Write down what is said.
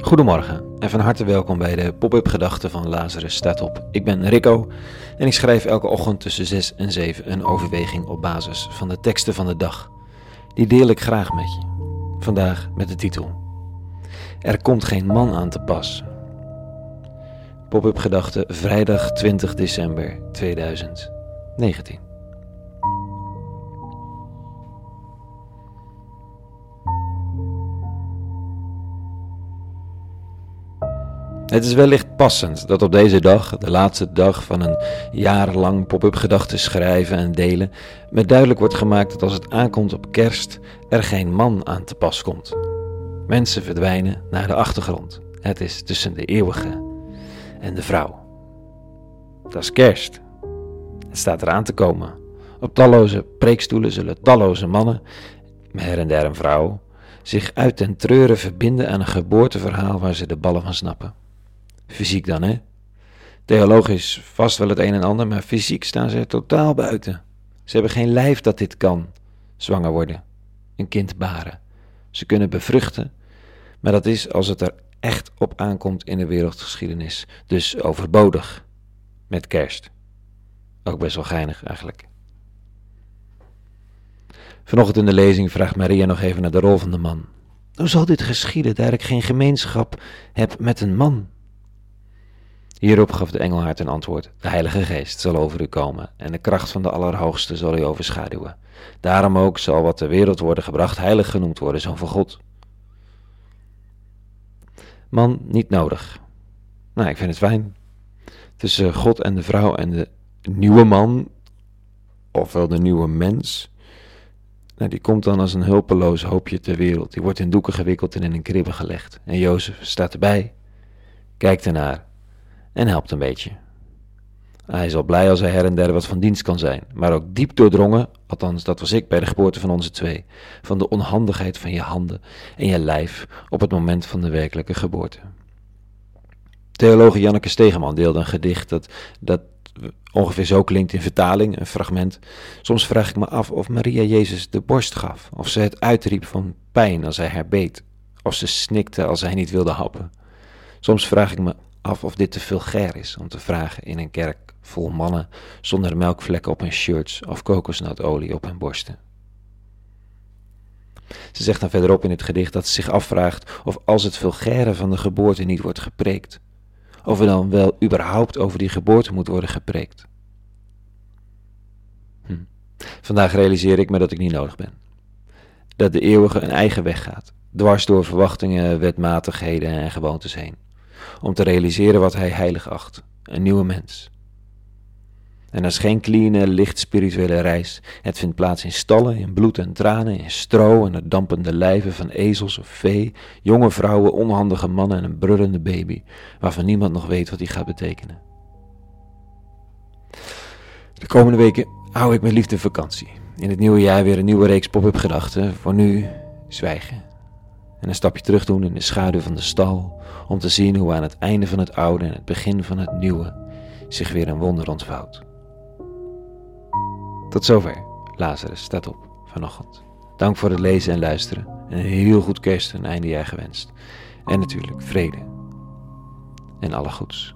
Goedemorgen en van harte welkom bij de Pop-up Gedachten van Lazarus staat op. Ik ben Rico en ik schrijf elke ochtend tussen 6 en 7 een overweging op basis van de teksten van de dag. Die deel ik graag met je. Vandaag met de titel Er komt geen man aan te pas. Pop-up Gedachten vrijdag 20 december 2019. Het is wellicht passend dat op deze dag, de laatste dag van een jarenlang pop-up gedachten schrijven en delen, me duidelijk wordt gemaakt dat als het aankomt op kerst er geen man aan te pas komt. Mensen verdwijnen naar de achtergrond. Het is tussen de eeuwige en de vrouw. Dat is kerst. Het staat eraan te komen. Op talloze preekstoelen zullen talloze mannen, her en der een vrouw, zich uit den treuren verbinden aan een geboorteverhaal waar ze de ballen van snappen. Fysiek dan, hè? Theologisch vast wel het een en ander, maar fysiek staan ze er totaal buiten. Ze hebben geen lijf dat dit kan. Zwanger worden, een kind baren. Ze kunnen bevruchten, maar dat is als het er echt op aankomt in de wereldgeschiedenis. Dus overbodig. Met kerst. Ook best wel geinig eigenlijk. Vanochtend in de lezing vraagt Maria nog even naar de rol van de man. Hoe zal dit geschieden, daar ik geen gemeenschap heb met een man? Hierop gaf de engel haar ten antwoord: De Heilige Geest zal over u komen, en de kracht van de Allerhoogste zal u overschaduwen. Daarom ook zal wat ter wereld worden gebracht heilig genoemd worden, zoon van God. Man, niet nodig. Nou, ik vind het fijn. Tussen God en de vrouw en de nieuwe man, ofwel de nieuwe mens, nou, die komt dan als een hulpeloos hoopje ter wereld. Die wordt in doeken gewikkeld en in een kribbe gelegd. En Jozef staat erbij, kijkt ernaar en helpt een beetje. Hij is al blij als hij her en der wat van dienst kan zijn, maar ook diep doordrongen, althans dat was ik bij de geboorte van onze twee, van de onhandigheid van je handen en je lijf op het moment van de werkelijke geboorte. Theoloog Janneke Stegeman deelde een gedicht dat, dat ongeveer zo klinkt in vertaling, een fragment. Soms vraag ik me af of Maria Jezus de borst gaf, of ze het uitriep van pijn als hij haar beet, of ze snikte als hij niet wilde happen. Soms vraag ik me af of dit te vulgair is om te vragen in een kerk vol mannen zonder melkvlekken op hun shirts of kokosnotolie op hun borsten. Ze zegt dan verderop in het gedicht dat ze zich afvraagt of als het vulgaire van de geboorte niet wordt gepreekt, of er dan wel überhaupt over die geboorte moet worden gepreekt. Hm. Vandaag realiseer ik me dat ik niet nodig ben. Dat de eeuwige een eigen weg gaat, dwars door verwachtingen, wetmatigheden en gewoontes heen om te realiseren wat hij heilig acht: een nieuwe mens. En dat is geen clean, licht spirituele reis. Het vindt plaats in stallen, in bloed en tranen, in stro en het dampende lijven van ezels of vee, jonge vrouwen, onhandige mannen en een brullende baby, waarvan niemand nog weet wat die gaat betekenen. De komende weken hou ik met liefde vakantie. In het nieuwe jaar weer een nieuwe reeks pop-up gedachten. Voor nu zwijgen en een stapje terug doen in de schaduw van de stal, om te zien hoe aan het einde van het oude en het begin van het nieuwe zich weer een wonder ontvouwt. Tot zover, Lazarus staat op vanochtend. Dank voor het lezen en luisteren en een heel goed kerst en eindejaar gewenst. En natuurlijk vrede en alle goeds.